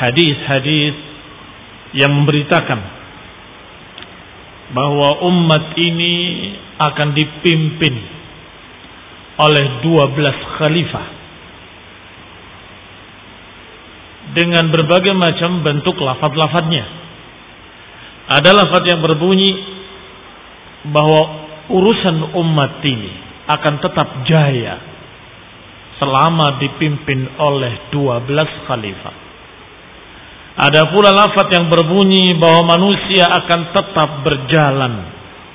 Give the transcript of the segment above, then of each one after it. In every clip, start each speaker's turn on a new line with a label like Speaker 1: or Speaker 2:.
Speaker 1: hadis-hadis yang memberitakan bahwa umat ini akan dipimpin oleh 12 khalifah dengan berbagai macam bentuk lafad-lafadnya. Ada lafad yang berbunyi bahwa urusan umat ini akan tetap jaya selama dipimpin oleh 12 khalifah. Ada pula lafaz yang berbunyi bahwa manusia akan tetap berjalan.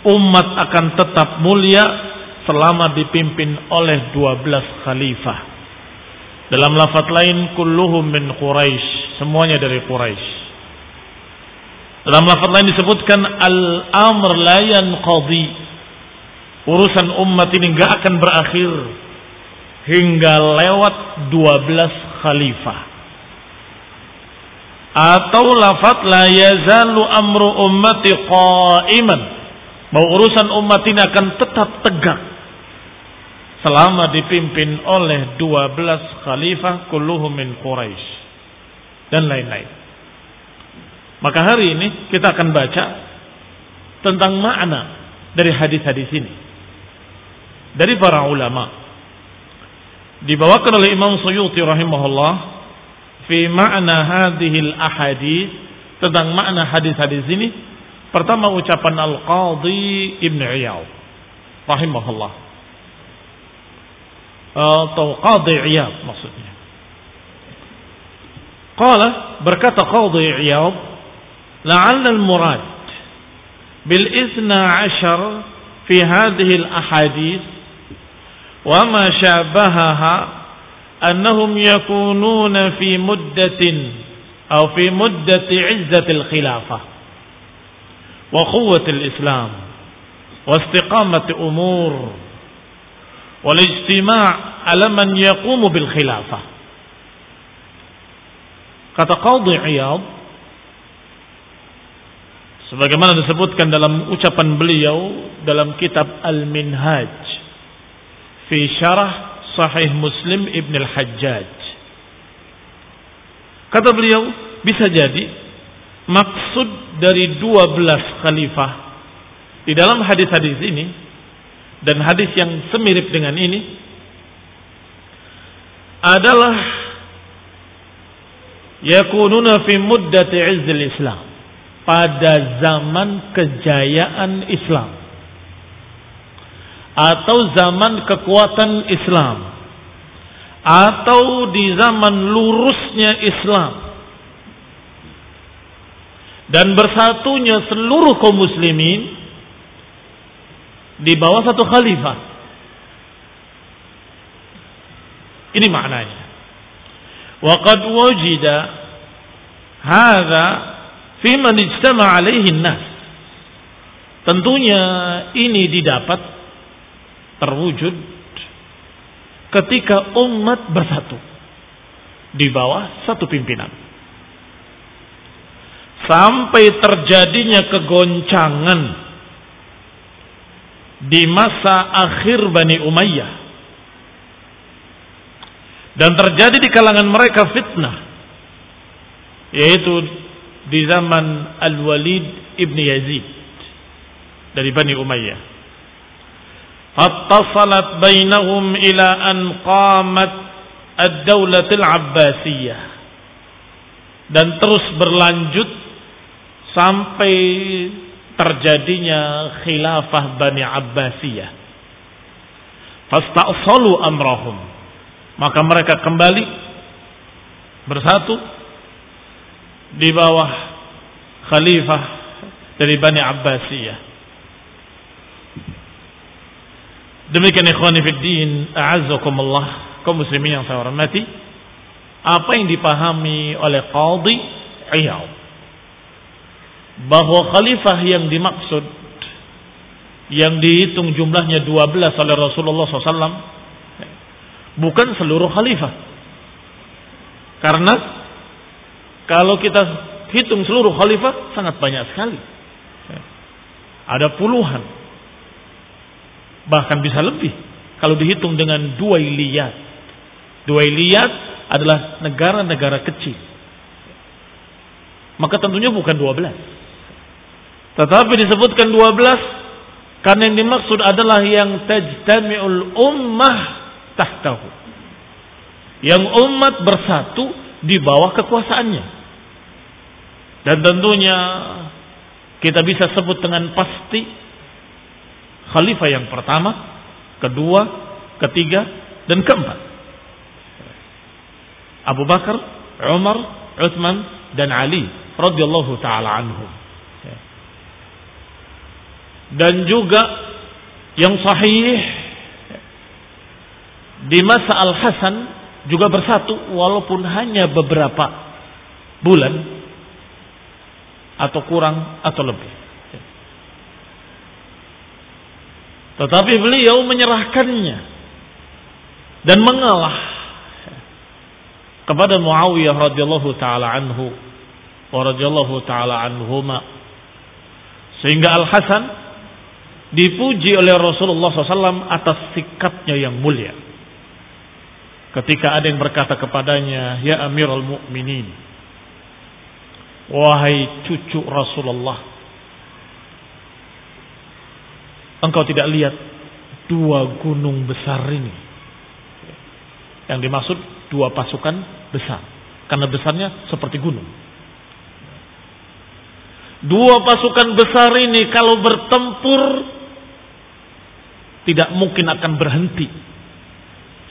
Speaker 1: Umat akan tetap mulia selama dipimpin oleh 12 khalifah. Dalam lafaz lain kulluhum min Quraisy, semuanya dari Quraisy. Dalam lafaz lain disebutkan al-amr la yanqadi. Urusan umat ini enggak akan berakhir hingga lewat 12 khalifah atau lafat la yazalu amru ummati qa'iman. Bahwa urusan umat ini akan tetap tegak selama dipimpin oleh 12 khalifah kulluhum min Quraisy dan lain-lain. Maka hari ini kita akan baca tentang makna dari hadis-hadis ini. Dari para ulama. Dibawakan oleh Imam Suyuti rahimahullah fi makna hadhil ahadith tentang makna hadis-hadis ini pertama ucapan Al-Qadhi Ibn Iyad rahimahullah. Atau Qadhi Iyad maksudnya. Qala berkata Qadhi Iyad la'alla al-murad bil isna ashar fi hadhihi al-ahadith wa ma shabahaha أنهم يكونون في مدة أو في مدة عزة الخلافة وقوة الإسلام واستقامة أمور والاجتماع على من يقوم بالخلافة kata Qadhi Iyad sebagaimana disebutkan dalam ucapan beliau dalam kitab Al-Minhaj fi syarah Sahih Muslim Ibn Al-Hajjaj. Kata beliau, bisa jadi maksud dari 12 khalifah di dalam hadis-hadis ini dan hadis yang semirip dengan ini adalah yakununa fi muddati izzil Islam pada zaman kejayaan Islam atau zaman kekuatan Islam atau di zaman lurusnya Islam dan bersatunya seluruh kaum muslimin di bawah satu khalifah. Ini maknanya. Wa qad wajida hadza fi man ijtama alaihi nas. Tentunya ini didapat terwujud ketika umat bersatu di bawah satu pimpinan. Sampai terjadinya kegoncangan di masa akhir Bani Umayyah. Dan terjadi di kalangan mereka fitnah. Yaitu di zaman Al-Walid ibn Yazid. Dari Bani Umayyah. Dan terus berlanjut sampai terjadinya khilafah Bani Abbasiyah. Fasta'salu amrahum. Maka mereka kembali bersatu di bawah khalifah dari Bani Abbasiyah. Demikian ikhwani fid din, a'azzakumullah, kaum muslimin yang saya hormati, apa yang dipahami oleh Qadhi Iyad. Bahwa khalifah yang dimaksud yang dihitung jumlahnya 12 oleh Rasulullah SAW bukan seluruh khalifah. Karena kalau kita hitung seluruh khalifah sangat banyak sekali. Ada puluhan bahkan bisa lebih kalau dihitung dengan dua iliyat dua iliyat adalah negara-negara kecil maka tentunya bukan 12 tetapi disebutkan 12 karena yang dimaksud adalah yang tajtami'ul ummah tahtahu. Yang umat bersatu di bawah kekuasaannya. Dan tentunya kita bisa sebut dengan pasti khalifah yang pertama, kedua, ketiga, dan keempat. Abu Bakar, Umar, Utsman, dan Ali radhiyallahu taala anhum dan juga yang sahih di masa Al Hasan juga bersatu walaupun hanya beberapa bulan atau kurang atau lebih. Tetapi beliau menyerahkannya dan mengalah kepada Muawiyah radhiyallahu taala anhu wa radhiyallahu taala anhuma sehingga Al Hasan dipuji oleh Rasulullah SAW atas sikapnya yang mulia. Ketika ada yang berkata kepadanya, Ya Amirul Mukminin, wahai cucu Rasulullah, engkau tidak lihat dua gunung besar ini. Yang dimaksud dua pasukan besar. Karena besarnya seperti gunung. Dua pasukan besar ini kalau bertempur tidak mungkin akan berhenti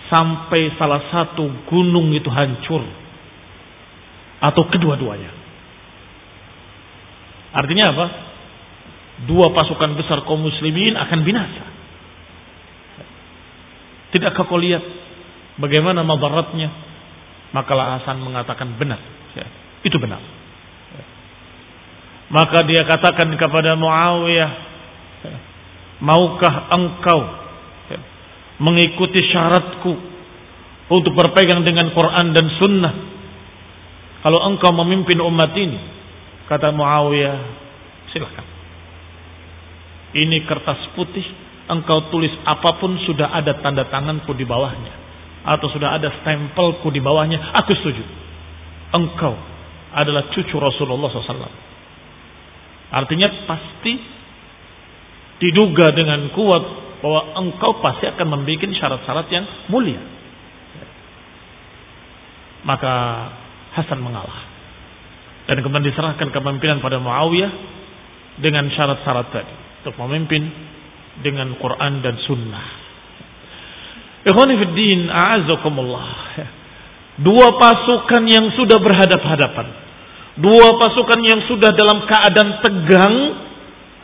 Speaker 1: sampai salah satu gunung itu hancur atau kedua-duanya. Artinya apa? Dua pasukan besar kaum muslimin akan binasa. Tidakkah kau lihat bagaimana madaratnya? Maka Hasan mengatakan benar. Ya, itu benar. Maka dia katakan kepada Muawiyah, Maukah engkau mengikuti syaratku untuk berpegang dengan Quran dan Sunnah? Kalau engkau memimpin umat ini, kata Muawiyah, silakan. Ini kertas putih, engkau tulis apa pun sudah ada tanda tanganku di bawahnya. Atau sudah ada stempelku di bawahnya, aku setuju. Engkau adalah cucu Rasulullah SAW. Artinya pasti diduga dengan kuat bahwa engkau pasti akan membuat syarat-syarat yang mulia. Maka Hasan mengalah. Dan kemudian diserahkan kepemimpinan pada Muawiyah dengan syarat-syarat tadi. Untuk memimpin dengan Quran dan Sunnah. Ikhwanifiddin, a'azakumullah. Dua pasukan yang sudah berhadap-hadapan. Dua pasukan yang sudah dalam keadaan tegang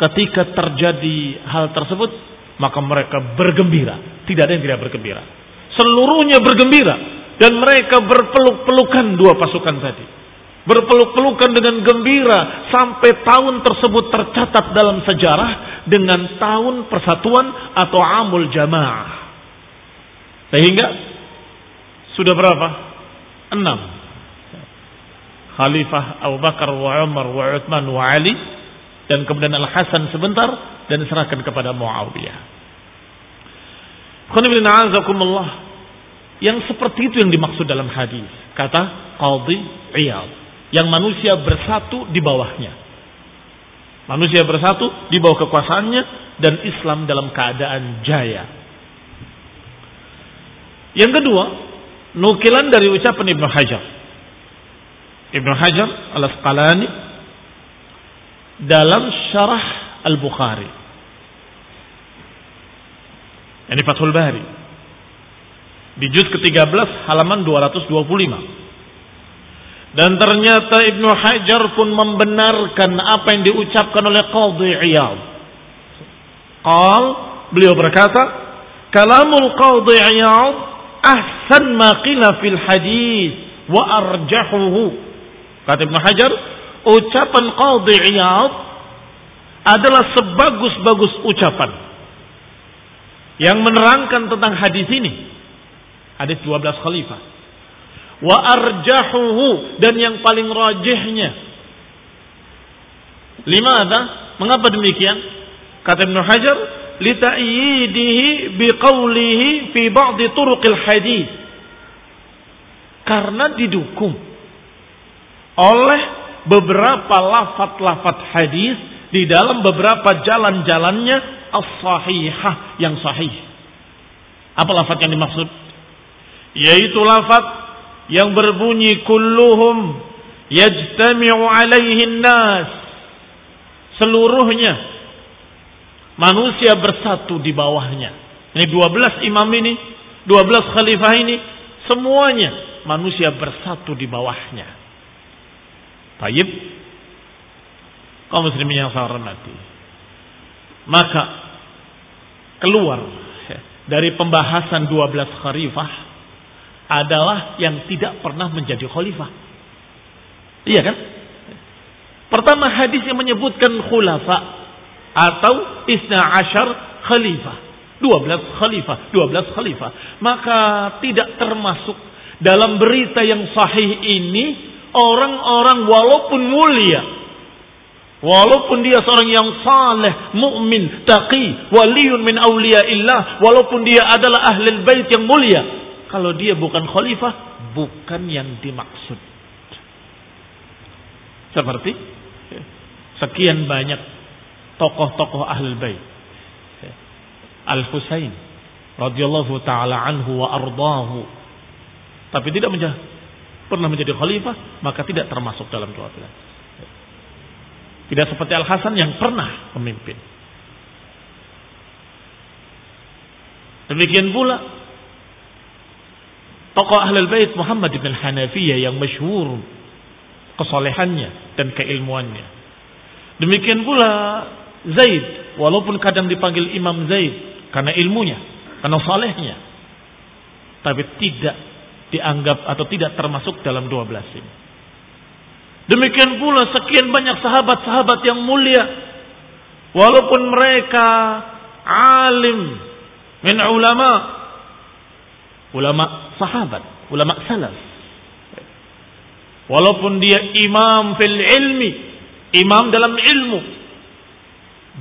Speaker 1: ketika terjadi hal tersebut, maka mereka bergembira. Tidak ada yang tidak bergembira. Seluruhnya bergembira dan mereka berpeluk-pelukan dua pasukan tadi. Berpeluk-pelukan dengan gembira sampai tahun tersebut tercatat dalam sejarah dengan tahun persatuan atau amul jamaah. Sehingga sudah berapa? Enam. Khalifah Abu Bakar wa Umar wa Uthman wa Ali dan kemudian Al Hasan sebentar dan diserahkan kepada Muawiyah. Yang seperti itu yang dimaksud dalam hadis. Kata Qadhi Iyad. Yang manusia bersatu di bawahnya. Manusia bersatu di bawah kekuasaannya dan Islam dalam keadaan jaya. Yang kedua, nukilan dari ucapan Ibnu Hajar. Ibnu Hajar al-Asqalani dalam syarah Al-Bukhari. Ini Fathul Bari. Di juz ke-13 halaman 225. Dan ternyata Ibnu Hajar pun membenarkan apa yang diucapkan oleh Qadhi Iyad. Qal, beliau berkata, Kalamul Qadhi Iyad ahsan ma qila fil hadis wa arjahuhu. Kata Ibn Hajar, ucapan Qadhi Iyad adalah sebagus-bagus ucapan yang menerangkan tentang hadis ini. Hadis 12 khalifah. Wa arjahuhu dan yang paling rajihnya. Limada? Mengapa demikian? Kata Ibn Hajar, lita'yidihi biqaulihi fi ba'di turuqil hadis karena didukung oleh beberapa lafat-lafat hadis di dalam beberapa jalan-jalannya as-sahihah yang sahih. Apa lafat yang dimaksud? Yaitu lafat yang berbunyi kulluhum yajtami'u alaihi nas. Seluruhnya Manusia bersatu di bawahnya. Ini 12 imam ini, 12 khalifah ini, semuanya manusia bersatu di bawahnya. Taib, kaum muslimin yang saya hormati. Maka keluar dari pembahasan 12 khalifah adalah yang tidak pernah menjadi khalifah. Iya kan? Pertama hadis yang menyebutkan khulafa atau isna ashar khalifah. 12 khalifah, 12 khalifah. Maka tidak termasuk dalam berita yang sahih ini orang-orang walaupun mulia Walaupun dia seorang yang saleh, mukmin, taqi, waliun min illah, walaupun dia adalah ahli bait yang mulia, kalau dia bukan khalifah, bukan yang dimaksud. Seperti sekian banyak tokoh-tokoh ahlul bait. Al-Husain radhiyallahu taala anhu wa ardahu. Tapi tidak menjadi pernah menjadi khalifah, maka tidak termasuk dalam 12. Tidak seperti Al-Hasan yang pernah memimpin. Demikian pula tokoh ahlul bait Muhammad bin Hanafiyah yang masyhur kesolehannya dan keilmuannya. Demikian pula Zaid, walaupun kadang dipanggil Imam Zaid karena ilmunya, karena salehnya. Tapi tidak dianggap atau tidak termasuk dalam 12 ini. Demikian pula sekian banyak sahabat-sahabat yang mulia. Walaupun mereka alim min ulama. Ulama sahabat, ulama salaf. Walaupun dia imam fil ilmi, imam dalam ilmu,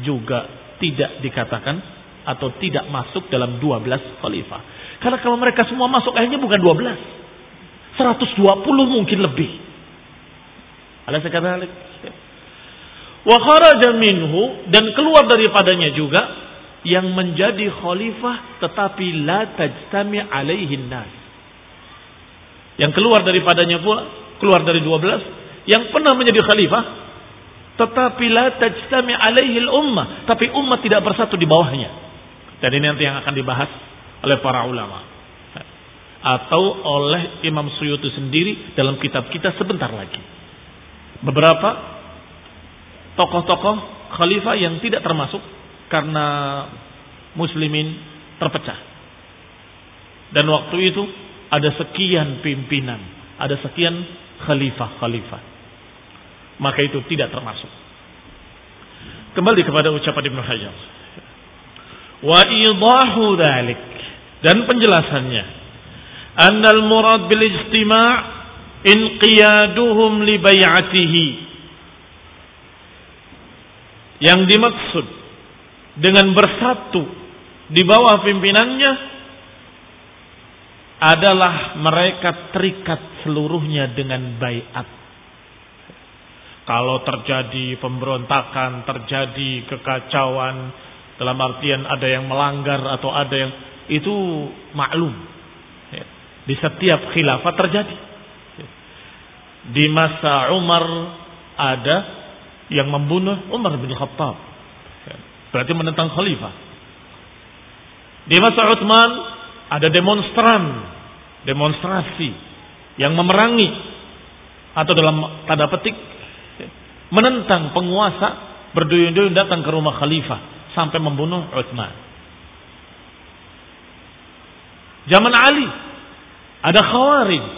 Speaker 1: juga tidak dikatakan atau tidak masuk dalam 12 khalifah. Karena kalau mereka semua masuk akhirnya bukan 12. 120 mungkin lebih. Ada sekali Wa kharaja minhu dan keluar daripadanya juga yang menjadi khalifah tetapi la tajtami alaihin nas. Yang keluar daripadanya pula, keluar dari 12, yang pernah menjadi khalifah tetapi la tajtami alaihi ummah, tapi umat tidak bersatu di bawahnya. Dan ini nanti yang akan dibahas oleh para ulama atau oleh Imam Suyuti sendiri dalam kitab kita sebentar lagi. Beberapa tokoh-tokoh khalifah yang tidak termasuk karena muslimin terpecah. Dan waktu itu ada sekian pimpinan, ada sekian khalifah-khalifah. Maka itu tidak termasuk. Kembali kepada ucapan Ibnu Hajar. Wa idahu dhalik. Dan penjelasannya. Annal murad bil istima' inqiyaduhum li bay'atihi. Yang dimaksud dengan bersatu di bawah pimpinannya adalah mereka terikat seluruhnya dengan bayat. Kalau terjadi pemberontakan, terjadi kekacauan, dalam artian ada yang melanggar atau ada yang itu maklum. Di setiap khilafah terjadi. Di masa Umar ada yang membunuh Umar bin Khattab Berarti menentang khalifah. Di masa Utsman ada demonstran, demonstrasi yang memerangi atau dalam tanda petik menentang penguasa berduyun-duyun datang ke rumah khalifah sampai membunuh Utsman. Zaman Ali ada Khawarij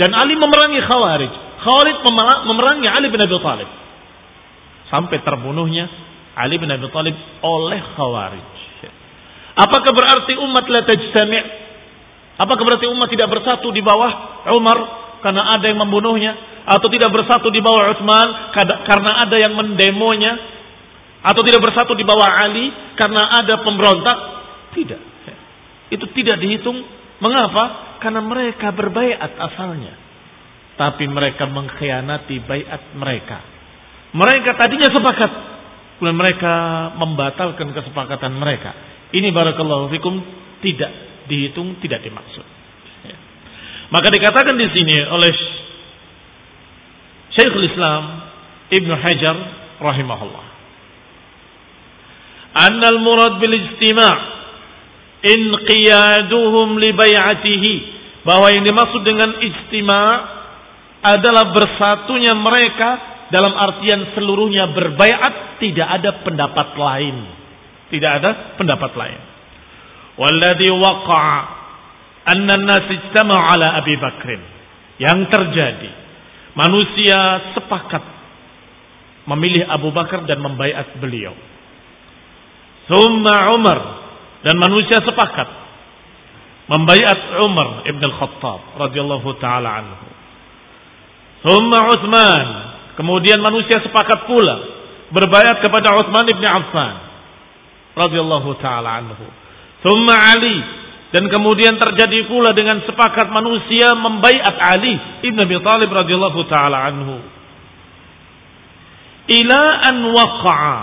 Speaker 1: dan Ali memerangi Khawarij. Khawarij memerangi Ali bin Abi Thalib sampai terbunuhnya Ali bin Abi Thalib oleh Khawarij. Apakah berarti umat la tajtami'? Apakah berarti umat tidak bersatu di bawah Umar karena ada yang membunuhnya atau tidak bersatu di bawah Utsman karena ada yang mendemonya atau tidak bersatu di bawah Ali karena ada pemberontak? Tidak. Itu tidak dihitung. Mengapa? Karena mereka berbaiat asalnya. Tapi mereka mengkhianati baiat mereka. Mereka tadinya sepakat Kemudian mereka membatalkan kesepakatan mereka. Ini barakallahu fikum tidak dihitung, tidak dimaksud. Ya. Maka dikatakan di sini oleh Syekhul Islam Ibn Hajar rahimahullah. Annal murad bil istima' inqiyaduhum li bay'atihi bahwa yang dimaksud dengan istima' adalah bersatunya mereka dalam artian seluruhnya berbaiat tidak ada pendapat lain. Tidak ada pendapat lain. Walladhi waqa'a anna an-nas ala Abi Bakrin. Yang terjadi manusia sepakat memilih Abu Bakar dan membaiat beliau. Thumma Umar dan manusia sepakat membaiat Umar ibn al-Khattab radhiyallahu taala anhu. Thumma Utsman Kemudian manusia sepakat pula berbayat kepada Utsman bin Affan radhiyallahu taala anhu. Thumma Ali dan kemudian terjadi pula dengan sepakat manusia membaiat Ali ibn Abi Thalib radhiyallahu taala anhu. Ila an waqa'a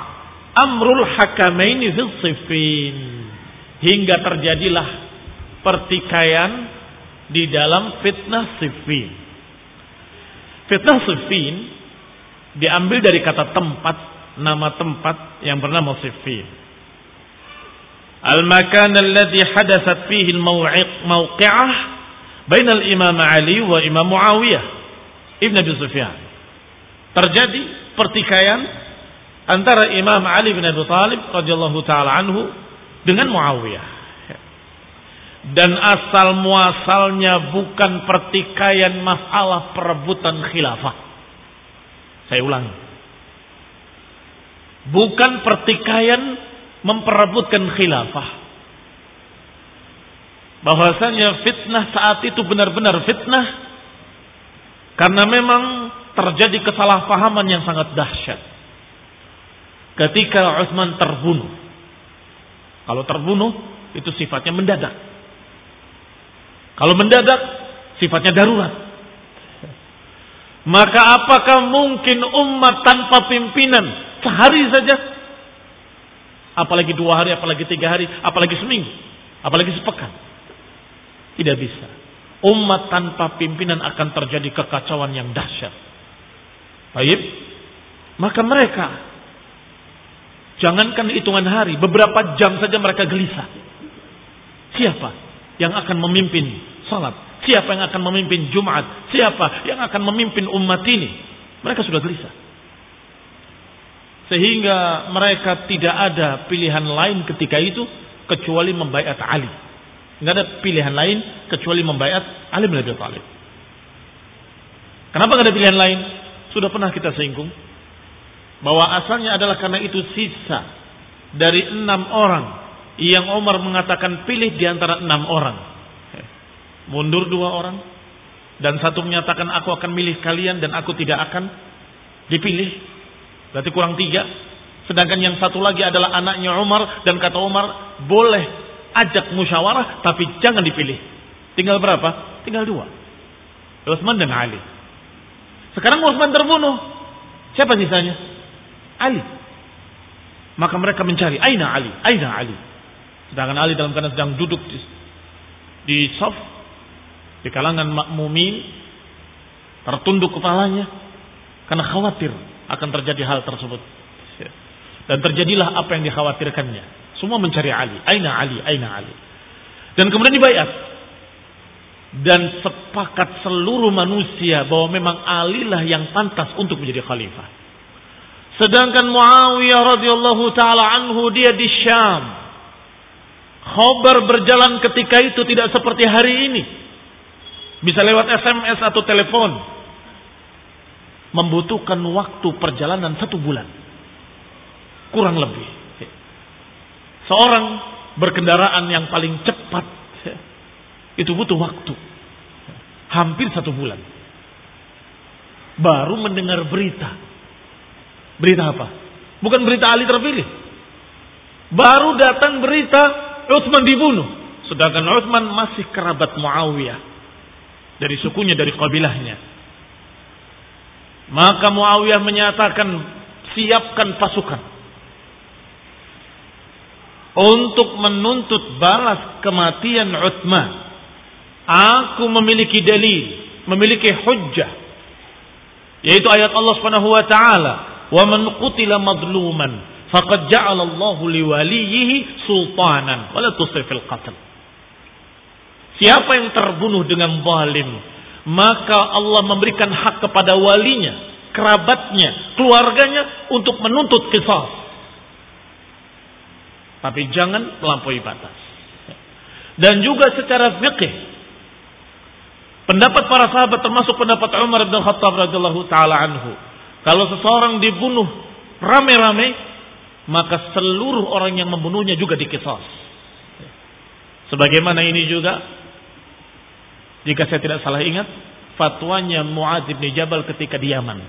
Speaker 1: amrul hakamaini fi siffin hingga terjadilah pertikaian di dalam fitnah Siffin. Fitnah Siffin diambil dari kata tempat, nama tempat yang bernama Siffin. Al-makan alladhi hadasat fihi al-mawqi'ah bain al-Imam Ali wa Imam Muawiyah Ibn Abi Sufyan. Terjadi pertikaian antara Imam Ali bin Abi Thalib radhiyallahu taala anhu dengan Muawiyah. Dan asal muasalnya bukan pertikaian masalah perebutan khilafah. Saya ulangi. Bukan pertikaian memperebutkan khilafah. Bahwasanya fitnah saat itu benar-benar fitnah karena memang terjadi kesalahpahaman yang sangat dahsyat. Ketika Utsman terbunuh. Kalau terbunuh itu sifatnya mendadak. Kalau mendadak sifatnya darurat. Maka apakah mungkin umat tanpa pimpinan sehari saja? Apalagi dua hari, apalagi tiga hari, apalagi seminggu, apalagi sepekan. Tidak bisa. Umat tanpa pimpinan akan terjadi kekacauan yang dahsyat. Baik, maka mereka jangankan hitungan hari, beberapa jam saja mereka gelisah. Siapa yang akan memimpin salat? Siapa yang akan memimpin Jumat? Siapa yang akan memimpin umat ini? Mereka sudah gelisah. Sehingga mereka tidak ada pilihan lain ketika itu kecuali membaiat Ali. Tidak ada pilihan lain kecuali membaiat Ali bin Abi Thalib. Kenapa tidak ada pilihan lain? Sudah pernah kita singgung bahwa asalnya adalah karena itu sisa dari enam orang yang Umar mengatakan pilih di antara enam orang. Mundur dua orang dan satu menyatakan aku akan milih kalian dan aku tidak akan dipilih. Berarti kurang tiga. Sedangkan yang satu lagi adalah anaknya Umar dan kata Umar boleh ajak musyawarah tapi jangan dipilih. Tinggal berapa? Tinggal dua. Utsman dan Ali. Sekarang Utsman terbunuh. Siapa sisanya? Ali. Maka mereka mencari, Aina Ali, Aina Ali. Sedangkan Ali dalam keadaan sedang duduk di, di sof, di kalangan makmumin, tertunduk kepalanya, karena khawatir akan terjadi hal tersebut. Dan terjadilah apa yang dikhawatirkannya. Semua mencari Ali, Aina Ali, Aina Ali. Dan kemudian dibayar. Dan sepakat seluruh manusia bahwa memang Ali lah yang pantas untuk menjadi khalifah. Sedangkan Muawiyah radhiyallahu taala anhu dia di Syam. Khobar berjalan ketika itu tidak seperti hari ini. Bisa lewat SMS atau telepon. Membutuhkan waktu perjalanan satu bulan. Kurang lebih. Seorang berkendaraan yang paling cepat. Itu butuh waktu. Hampir satu bulan. Baru mendengar berita Berita apa? Bukan berita Ali terpilih. Baru datang berita Utsman dibunuh. Sedangkan Utsman masih kerabat Muawiyah. Dari sukunya, dari kabilahnya. Maka Muawiyah menyatakan, siapkan pasukan. Untuk menuntut balas kematian Utsman. Aku memiliki dalil, memiliki hujjah. Yaitu ayat Allah Subhanahu wa taala Wa man qutila madluman faqad ja'ala Allah liwaliyihi sultanan wala tusrifil qatl. Siapa yang terbunuh dengan zalim, maka Allah memberikan hak kepada walinya, kerabatnya, keluarganya untuk menuntut kisah. Tapi jangan melampaui batas. Dan juga secara fikih pendapat para sahabat termasuk pendapat Umar bin Khattab radhiyallahu taala anhu kalau seseorang dibunuh rame-rame, maka seluruh orang yang membunuhnya juga dikisos. Sebagaimana ini juga, jika saya tidak salah ingat, fatwanya Muadz bin Jabal ketika di Yaman.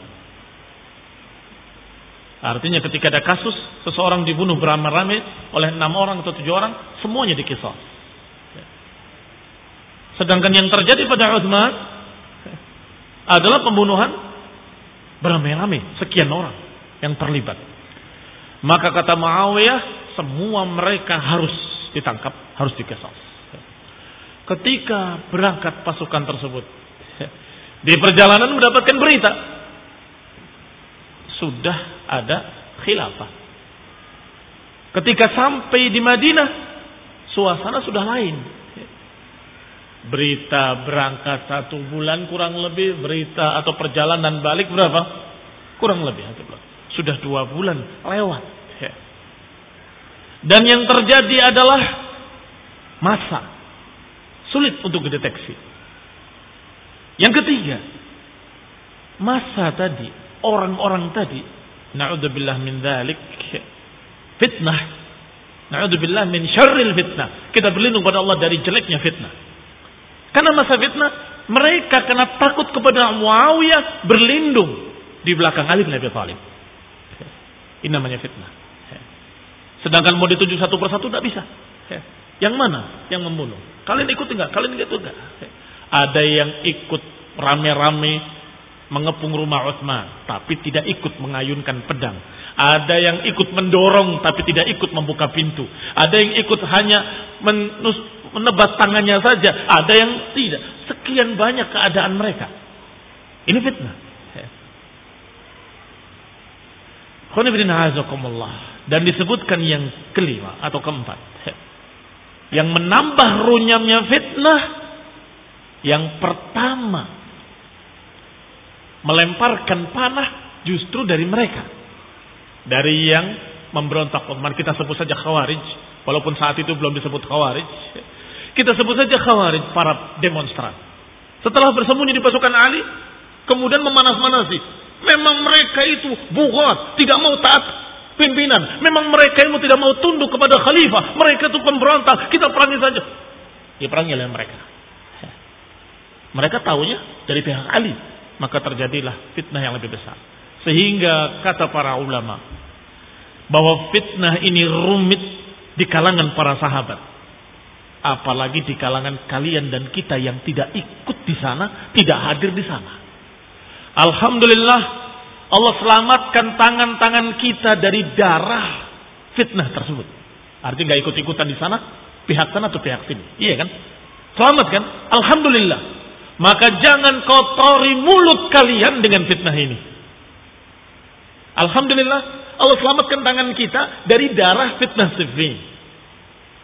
Speaker 1: Artinya ketika ada kasus, seseorang dibunuh beramai-ramai oleh enam orang atau tujuh orang, semuanya dikisos. Sedangkan yang terjadi pada Uthman adalah pembunuhan beramai-ramai sekian orang yang terlibat. Maka kata Muawiyah, semua mereka harus ditangkap, harus dikesal. Ketika berangkat pasukan tersebut, di perjalanan mendapatkan berita, sudah ada khilafah. Ketika sampai di Madinah, suasana sudah lain. Berita berangkat satu bulan kurang lebih, berita atau perjalanan balik berapa? Kurang lebih satu bulan. Sudah dua bulan lewat. Dan yang terjadi adalah masa sulit untuk dideteksi. Yang ketiga, masa tadi, orang-orang tadi, naudzubillah min dzalik, fitnah. Naudzubillah min syarril fitnah. Kita berlindung pada Allah dari jeleknya fitnah. Karena masa fitnah, mereka kena takut kepada Muawiyah berlindung di belakang Ali bin Abi Thalib. Ini namanya fitnah. Sedangkan mau dituju satu persatu tidak bisa. Yang mana yang membunuh? Kalian ikut enggak? Kalian ikut enggak? Ada yang ikut rame-rame mengepung rumah Utsman, tapi tidak ikut mengayunkan pedang. Ada yang ikut mendorong tapi tidak ikut membuka pintu. Ada yang ikut hanya menus, menebat tangannya saja. Ada yang tidak. Sekian banyak keadaan mereka. Ini fitnah. Dan disebutkan yang kelima atau keempat. Yang menambah runyamnya fitnah. Yang pertama. Melemparkan panah justru dari mereka. Dari yang memberontak. Kita sebut saja khawarij. Walaupun saat itu belum disebut khawarij. Kita sebut saja khawarij para demonstran. Setelah bersembunyi di pasukan Ali. Kemudian memanas-manasi Memang mereka itu buhat, tidak mau taat pimpinan. Memang mereka itu tidak mau tunduk kepada khalifah. Mereka itu pemberontak. Kita perangi saja. Diperangi oleh mereka. Mereka tahunya dari pihak Ali. Maka terjadilah fitnah yang lebih besar. Sehingga kata para ulama. Bahwa fitnah ini rumit di kalangan para sahabat. Apalagi di kalangan kalian dan kita yang tidak ikut di sana, tidak hadir di sana. Alhamdulillah Allah selamatkan tangan-tangan kita dari darah fitnah tersebut. Artinya nggak ikut-ikutan di sana, pihak sana atau pihak sini. Iya kan? Selamat kan? Alhamdulillah. Maka jangan kotori mulut kalian dengan fitnah ini. Alhamdulillah Allah selamatkan tangan kita dari darah fitnah sifin.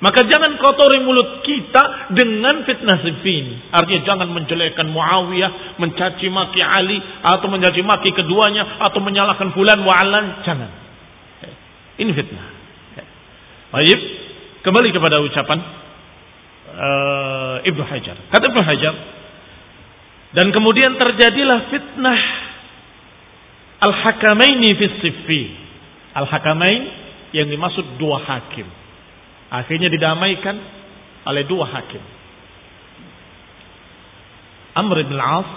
Speaker 1: Maka jangan kotori mulut kita dengan fitnah sifin. Artinya jangan menjelekkan Muawiyah, mencaci maki Ali, atau mencaci maki keduanya, atau menyalahkan fulan wa'alan. Jangan. Ini fitnah. Baik, kembali kepada ucapan uh, Ibnu Hajar. Kata Ibnu Hajar, dan kemudian terjadilah fitnah al-hakamaini fi sifin. Al-hakamain yang dimaksud dua hakim. Akhirnya didamaikan oleh dua hakim. Amr bin Al-As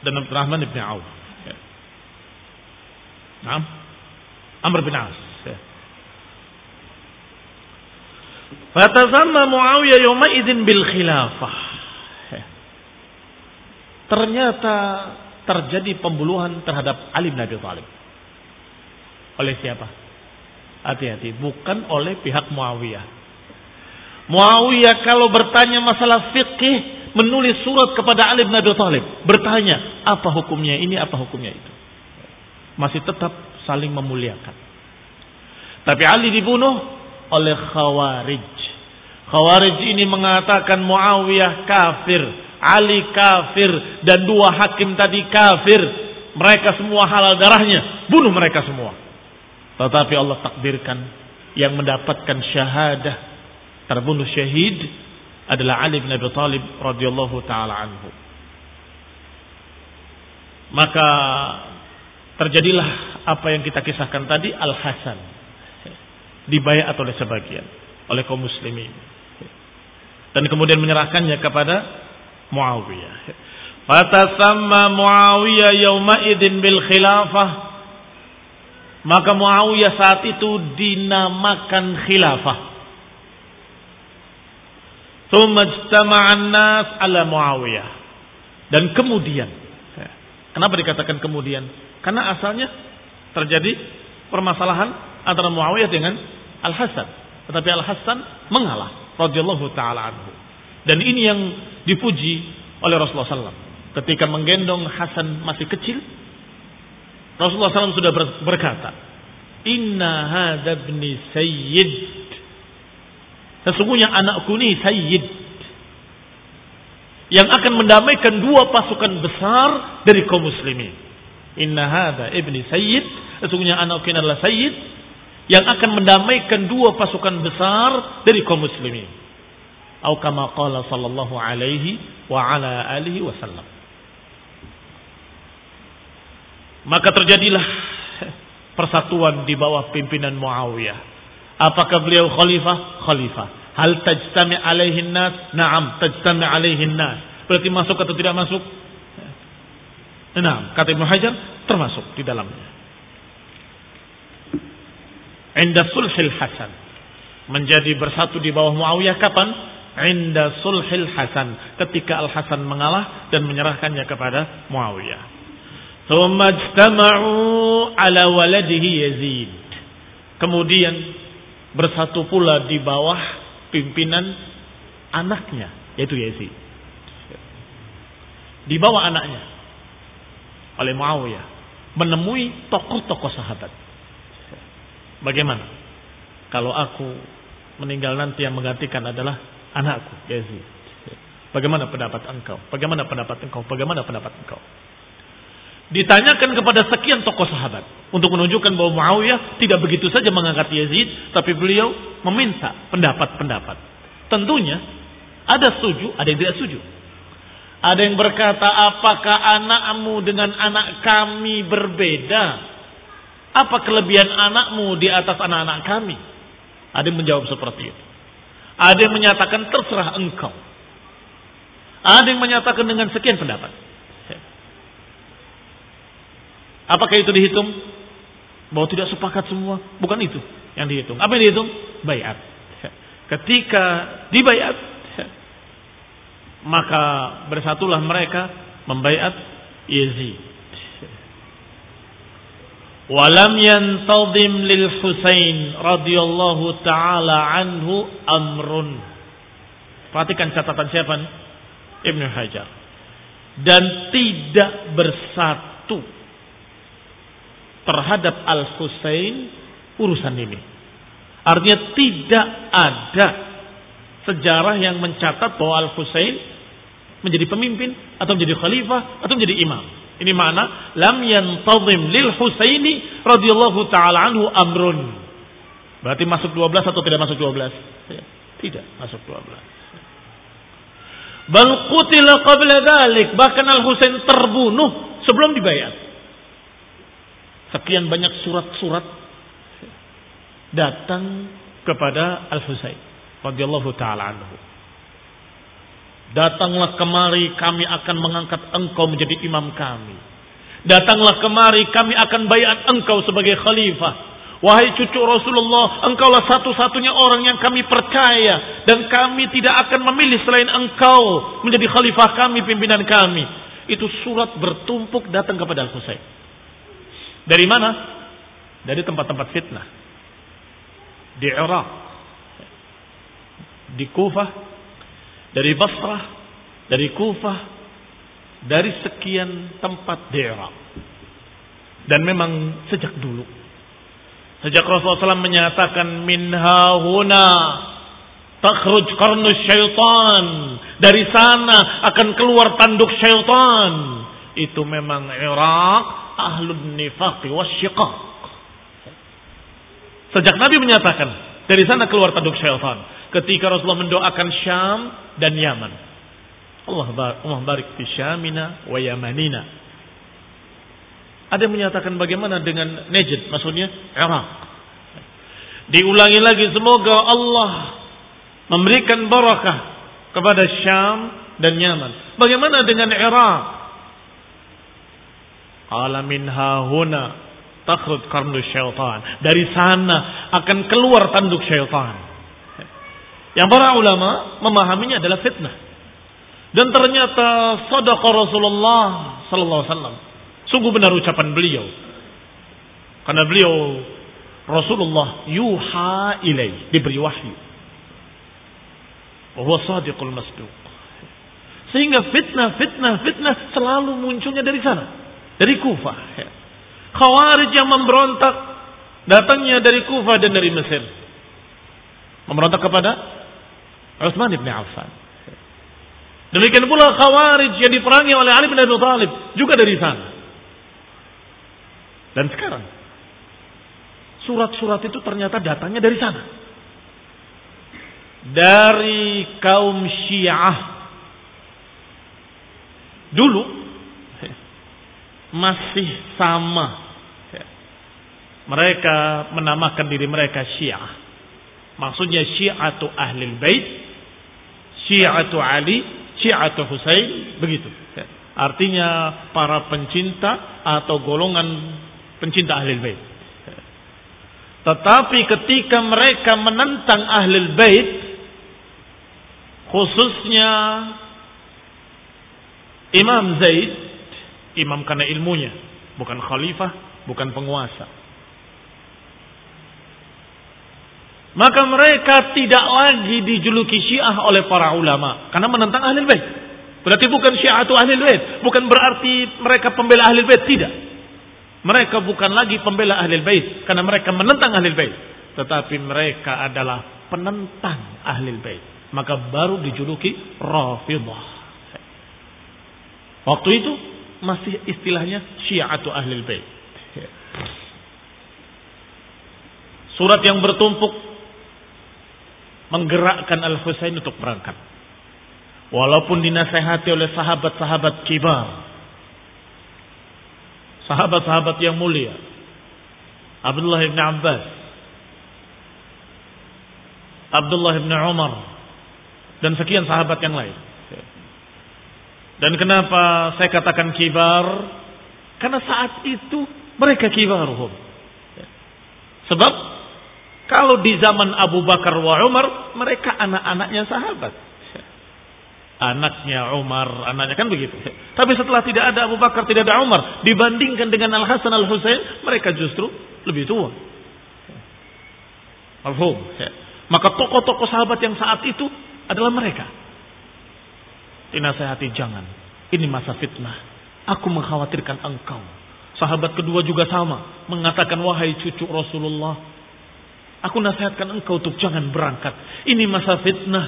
Speaker 1: dan Abdurrahman bin Auf. Ya. Amr bin As. Ya. Fatazamma Muawiyah yawma idin bil khilafah. Ya. Ternyata terjadi pembunuhan terhadap Ali bin Abi Thalib. Oleh siapa? Hati-hati, bukan oleh pihak Muawiyah. Muawiyah kalau bertanya masalah fikih menulis surat kepada Ali bin Abi Thalib, bertanya apa hukumnya ini, apa hukumnya itu. Masih tetap saling memuliakan. Tapi Ali dibunuh oleh Khawarij. Khawarij ini mengatakan Muawiyah kafir, Ali kafir dan dua hakim tadi kafir. Mereka semua halal darahnya, bunuh mereka semua. Tetapi Allah takdirkan yang mendapatkan syahadah terbunuh syahid adalah Ali bin Abi Thalib radhiyallahu taala anhu. Maka terjadilah apa yang kita kisahkan tadi Al Hasan dibayar oleh sebagian oleh kaum muslimin dan kemudian menyerahkannya kepada Muawiyah. Fatasamma Muawiyah yauma idzin bil khilafah maka Muawiyah saat itu dinamakan khilafah. Tsumma nas ala Muawiyah. Dan kemudian, kenapa dikatakan kemudian? Karena asalnya terjadi permasalahan antara Muawiyah dengan Al Hasan. Tetapi Al Hasan mengalah radhiyallahu taala anhu. Dan ini yang dipuji oleh Rasulullah SAW. Ketika menggendong Hasan masih kecil, Rasulullah SAW sudah berkata, Inna hadha ibni sayyid. Sesungguhnya anakku ini sayyid. Yang akan mendamaikan dua pasukan besar dari kaum muslimin. Inna hadha ibni sayyid. Sesungguhnya anakku ini adalah sayyid. Yang akan mendamaikan dua pasukan besar dari kaum muslimin. Atau kama qala sallallahu alaihi wa ala alihi wasallam. Maka terjadilah persatuan di bawah pimpinan Muawiyah. Apakah beliau khalifah? Khalifah. Hal tajtami alaihin nas? Naam, tajtami alaihin nas. Berarti masuk atau tidak masuk? Nah, kata Ibnu Hajar termasuk di dalamnya. Inda sulhil hasan. Menjadi bersatu di bawah Muawiyah kapan? Inda sulhil hasan. Ketika Al-Hasan mengalah dan menyerahkannya kepada Muawiyah. Thumma ala waladihi Yazid. Kemudian bersatu pula di bawah pimpinan anaknya yaitu Yazid. Di bawah anaknya oleh Muawiyah menemui tokoh-tokoh sahabat. Bagaimana? Kalau aku meninggal nanti yang menggantikan adalah anakku Yazid. Bagaimana pendapat engkau? Bagaimana pendapat engkau? Bagaimana pendapat engkau? Ditanyakan kepada sekian tokoh sahabat untuk menunjukkan bahwa Muawiyah tidak begitu saja mengangkat Yazid, tapi beliau meminta pendapat-pendapat. Tentunya ada setuju, ada yang tidak setuju. Ada yang berkata, apakah anakmu dengan anak kami berbeda? Apa kelebihan anakmu di atas anak-anak kami? Ada yang menjawab seperti itu. Ada yang menyatakan terserah engkau. Ada yang menyatakan dengan sekian pendapat. Apakah itu dihitung? Bahwa tidak sepakat semua? Bukan itu yang dihitung. Apa yang dihitung? Bayat. Ketika dibayat, maka bersatulah mereka membayat Yazid. Walam yantadim lil Husain radhiyallahu taala anhu amrun. Perhatikan catatan siapa? Ibnu Hajar. Dan tidak bersatu terhadap Al-Husain urusan ini. Artinya tidak ada sejarah yang mencatat bahwa Al-Husain menjadi pemimpin atau menjadi khalifah atau menjadi imam. Ini makna lam yantazim lil Husaini radhiyallahu taala anhu amrun. Berarti masuk 12 atau tidak masuk 12? Ya, tidak masuk 12. Bal qutila qabla dhalik, bahkan Al-Husain terbunuh sebelum dibayar. Sekian banyak surat-surat datang kepada Al-Husain radhiyallahu taala anhu. Datanglah kemari kami akan mengangkat engkau menjadi imam kami. Datanglah kemari kami akan bayat engkau sebagai khalifah. Wahai cucu Rasulullah, engkaulah satu-satunya orang yang kami percaya dan kami tidak akan memilih selain engkau menjadi khalifah kami, pimpinan kami. Itu surat bertumpuk datang kepada Al-Husain. Dari mana? Dari tempat-tempat fitnah. Di Irak. Di Kufah. Dari Basrah. Dari Kufah. Dari sekian tempat di Irak. Dan memang sejak dulu. Sejak Rasulullah SAW menyatakan minha huna takhruj qarnus syaitan. Dari sana akan keluar tanduk syaitan. Itu memang Irak ahlun nifaqi wasyiqaq. Sejak Nabi menyatakan, dari sana keluar tanduk syaitan. Ketika Rasulullah mendoakan Syam dan Yaman. Allah Allah barik fi Syamina wa Yamanina. Ada yang menyatakan bagaimana dengan Najd, maksudnya Irak. Diulangi lagi semoga Allah memberikan barakah kepada Syam dan Yaman. Bagaimana dengan Irak? Qala minha huna takhrud karnu syaitan. Dari sana akan keluar tanduk syaitan. Yang para ulama memahaminya adalah fitnah. Dan ternyata sadaqa Rasulullah sallallahu alaihi wasallam. Sungguh benar ucapan beliau. Karena beliau Rasulullah yuha ilai, diberi wahyu. Bahwa sadiqul masduq. Sehingga fitnah, fitnah, fitnah selalu munculnya dari sana. Dari Kufah. Ya. Khawarij yang memberontak datangnya dari Kufah dan dari Mesir. Memberontak kepada Utsman bin Affan. Demikian pula Khawarij yang diperangi oleh Ali bin Abi Thalib juga dari sana. Dan sekarang surat-surat itu ternyata datangnya dari sana. Dari kaum Syiah. Dulu masih sama. Mereka menamakan diri mereka Syiah. Maksudnya Syiatu Ahlul Bait, Syiatu Ali, Syiatu Husain, begitu. Artinya para pencinta atau golongan pencinta Ahlul Bait. Tetapi ketika mereka menentang Ahlul Bait, khususnya Imam Zaid imam karena ilmunya bukan khalifah, bukan penguasa. Maka mereka tidak lagi dijuluki Syiah oleh para ulama karena menentang ahli bait. Berarti bukan Syiah atau ahli bait, bukan berarti mereka pembela ahli bait, tidak. Mereka bukan lagi pembela ahli bait karena mereka menentang ahli bait, tetapi mereka adalah penentang ahli bait. Maka baru dijuluki Rafidhah. Waktu itu masih istilahnya Syiatu ahli bait. Surat yang bertumpuk menggerakkan Al-Husain untuk berangkat. Walaupun dinasehati oleh sahabat-sahabat kibar. Sahabat-sahabat yang mulia. Abdullah ibn Abbas. Abdullah ibn Umar. Dan sekian sahabat yang lain. Dan kenapa saya katakan kibar? Karena saat itu mereka kibaruhum. Sebab kalau di zaman Abu Bakar wa Umar, mereka anak-anaknya sahabat. Anaknya Umar, anaknya kan begitu. Tapi setelah tidak ada Abu Bakar, tidak ada Umar, dibandingkan dengan Al Hasan Al Husain, mereka justru lebih tua. Alhum. Maka tokoh-tokoh sahabat yang saat itu adalah mereka. Dinasehati jangan. Ini masa fitnah. Aku mengkhawatirkan engkau. Sahabat kedua juga sama. Mengatakan wahai cucu Rasulullah. Aku nasihatkan engkau untuk jangan berangkat. Ini masa fitnah.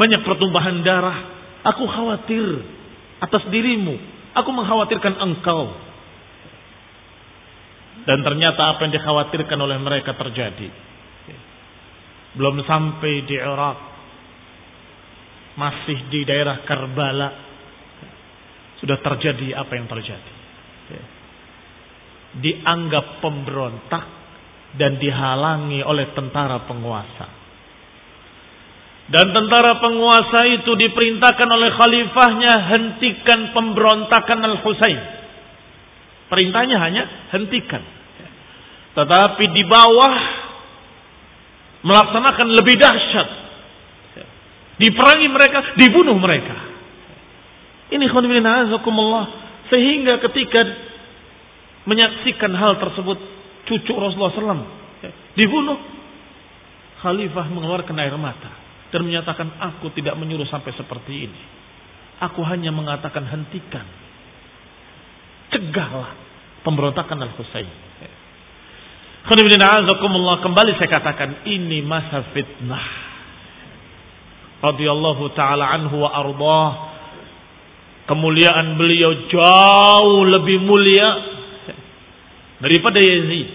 Speaker 1: Banyak pertumbuhan darah. Aku khawatir atas dirimu. Aku mengkhawatirkan engkau. Dan ternyata apa yang dikhawatirkan oleh mereka terjadi. Belum sampai di Irak. Masih di daerah Karbala. Sudah terjadi apa yang terjadi. Dianggap pemberontak dan dihalangi oleh tentara penguasa. Dan tentara penguasa itu diperintahkan oleh khalifahnya hentikan pemberontakan Al-Husain. Perintahnya hanya hentikan. Tetapi di bawah melaksanakan lebih dahsyat. Diperangi mereka, dibunuh mereka. Ini khonibina Sehingga ketika menyaksikan hal tersebut cucu Rasulullah SAW dibunuh. Khalifah mengeluarkan air mata dan menyatakan aku tidak menyuruh sampai seperti ini. Aku hanya mengatakan hentikan. Cegahlah pemberontakan Al-Husain. Kembali saya katakan ini masa fitnah. Radiyallahu ta'ala anhu wa ardah. Kemuliaan beliau jauh lebih mulia daripada Yazid.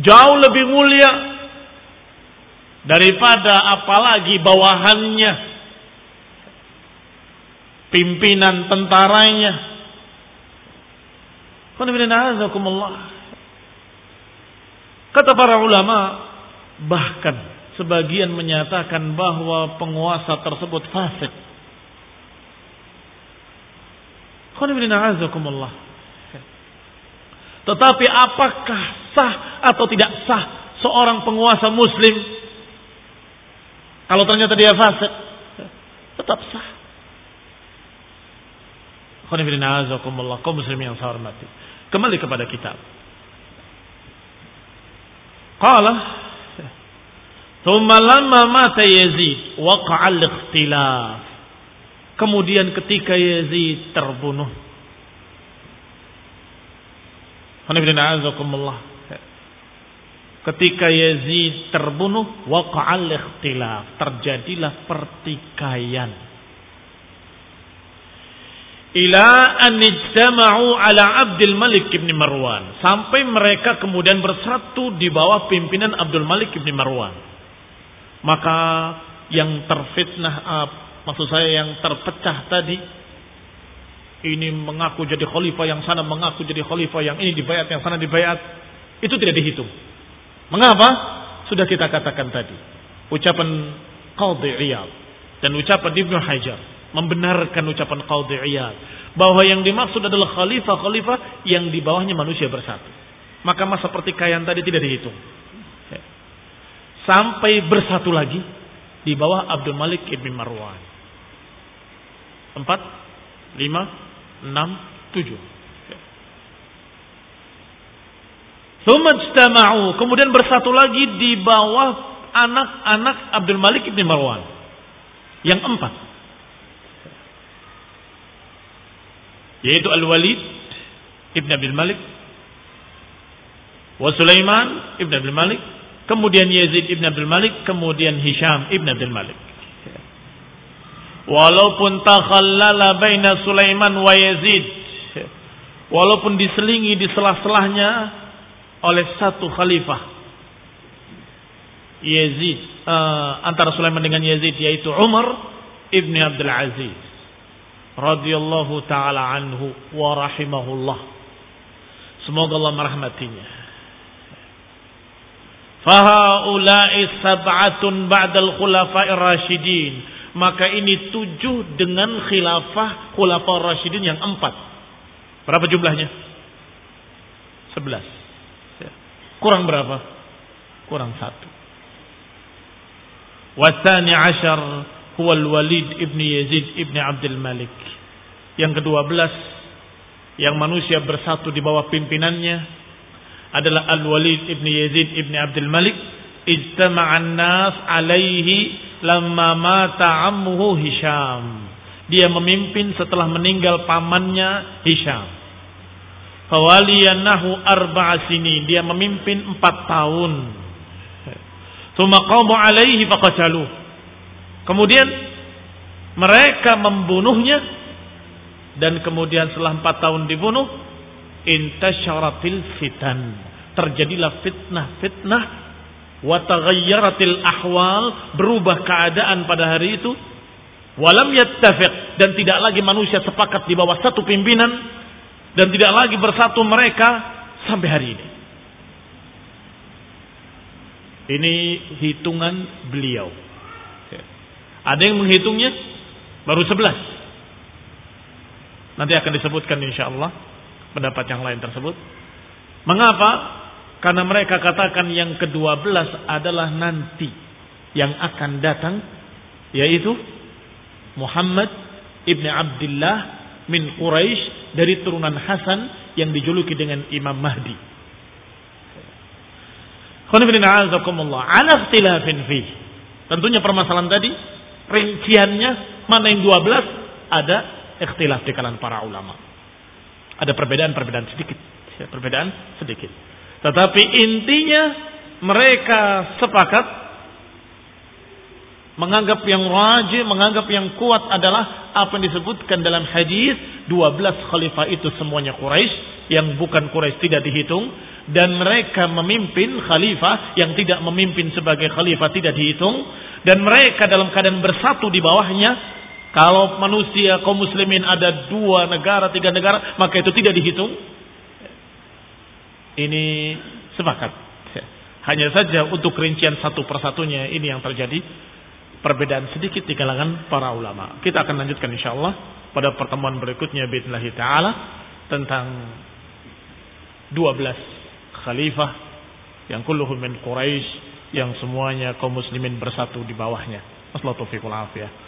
Speaker 1: Jauh lebih mulia daripada apalagi bawahannya pimpinan tentaranya. Kata para ulama bahkan sebagian menyatakan bahwa penguasa tersebut fasik. Tetapi apakah sah atau tidak sah seorang penguasa muslim? Kalau ternyata dia fasik tetap sah. Kaum muslim yang saya hormati. Kembali kepada kitab. Qala thumma lamma mata Yazid waqa'a al-ikhtilaf kemudian ketika Yazid terbunuh Ketika Yazid terbunuh, waqa'al ikhtilaf, terjadilah pertikaian. Ila an ala Abdul Malik ibn Marwan. Sampai mereka kemudian bersatu di bawah pimpinan Abdul Malik ibn Marwan. Maka yang terfitnah, uh, maksud saya yang terpecah tadi, ini mengaku jadi khalifah yang sana mengaku jadi khalifah yang ini dibayat yang sana dibayat itu tidak dihitung Mengapa? Sudah kita katakan tadi. Ucapan Qadhi Iyad dan ucapan Ibnu Hajar membenarkan ucapan Qadhi Iyad bahwa yang dimaksud adalah khalifah-khalifah yang di bawahnya manusia bersatu. Maka masa pertikaian tadi tidak dihitung. Sampai bersatu lagi di bawah Abdul Malik ibn Marwan. Empat, lima, enam, tujuh. Sumajtama'u. Kemudian bersatu lagi di bawah anak-anak Abdul Malik ibn Marwan. Yang empat. Yaitu Al-Walid ibn Abdul Malik. Wa Sulaiman ibn Abdul Malik. Kemudian Yazid ibn Abdul Malik. Kemudian Hisham ibn Abdul Malik. Walaupun takhallala baina Sulaiman wa Yazid. Walaupun diselingi di selah-selahnya oleh satu khalifah Yazid uh, antara Sulaiman dengan Yazid yaitu Umar ibn Abdul Aziz radhiyallahu taala anhu wa rahimahullah semoga Allah merahmatinya fahaula'i sab'atun ba'dal khulafa'ir rasyidin maka ini tujuh dengan khilafah khulafah rasyidin yang empat berapa jumlahnya sebelas Kurang berapa? Kurang satu. Wasani ashar huwa al-Walid ibn Yazid ibn Abdul Malik. Yang kedua belas yang manusia bersatu di bawah pimpinannya adalah Al-Walid ibn Yazid ibn Abdul Malik. Ijtama'an nas alaihi lamma mata ammuhu Hisham. Dia memimpin setelah meninggal pamannya Hisham. Fawaliyan nahu arba'a sini. Dia memimpin empat tahun. Thumma qawmu alaihi faqatalu. Kemudian mereka membunuhnya dan kemudian setelah empat tahun dibunuh intasyaratil fitan terjadilah fitnah-fitnah wa taghayyaratil ahwal berubah keadaan pada hari itu walam yattafiq dan tidak lagi manusia sepakat di bawah satu pimpinan dan tidak lagi bersatu mereka sampai hari ini. Ini hitungan beliau. Ada yang menghitungnya baru sebelas. Nanti akan disebutkan insya Allah pendapat yang lain tersebut. Mengapa? Karena mereka katakan yang kedua belas adalah nanti yang akan datang yaitu Muhammad ibn Abdullah min Quraisy dari turunan Hasan yang dijuluki dengan Imam Mahdi. Tentunya permasalahan tadi rinciannya mana yang 12 ada ikhtilaf di kalangan para ulama. Ada perbedaan-perbedaan sedikit, ya, perbedaan sedikit. Tetapi intinya mereka sepakat menganggap yang wajib, menganggap yang kuat adalah apa yang disebutkan dalam hadis 12 khalifah itu semuanya Quraisy yang bukan Quraisy tidak dihitung dan mereka memimpin khalifah yang tidak memimpin sebagai khalifah tidak dihitung dan mereka dalam keadaan bersatu di bawahnya kalau manusia kaum muslimin ada dua negara tiga negara maka itu tidak dihitung ini sepakat hanya saja untuk rincian satu persatunya ini yang terjadi perbedaan sedikit di kalangan para ulama. Kita akan lanjutkan insyaallah pada pertemuan berikutnya bismillah taala tentang 12 khalifah yang kulluhum min Quraisy yang semuanya kaum muslimin bersatu di bawahnya. Wassalatu fiqul afiyah.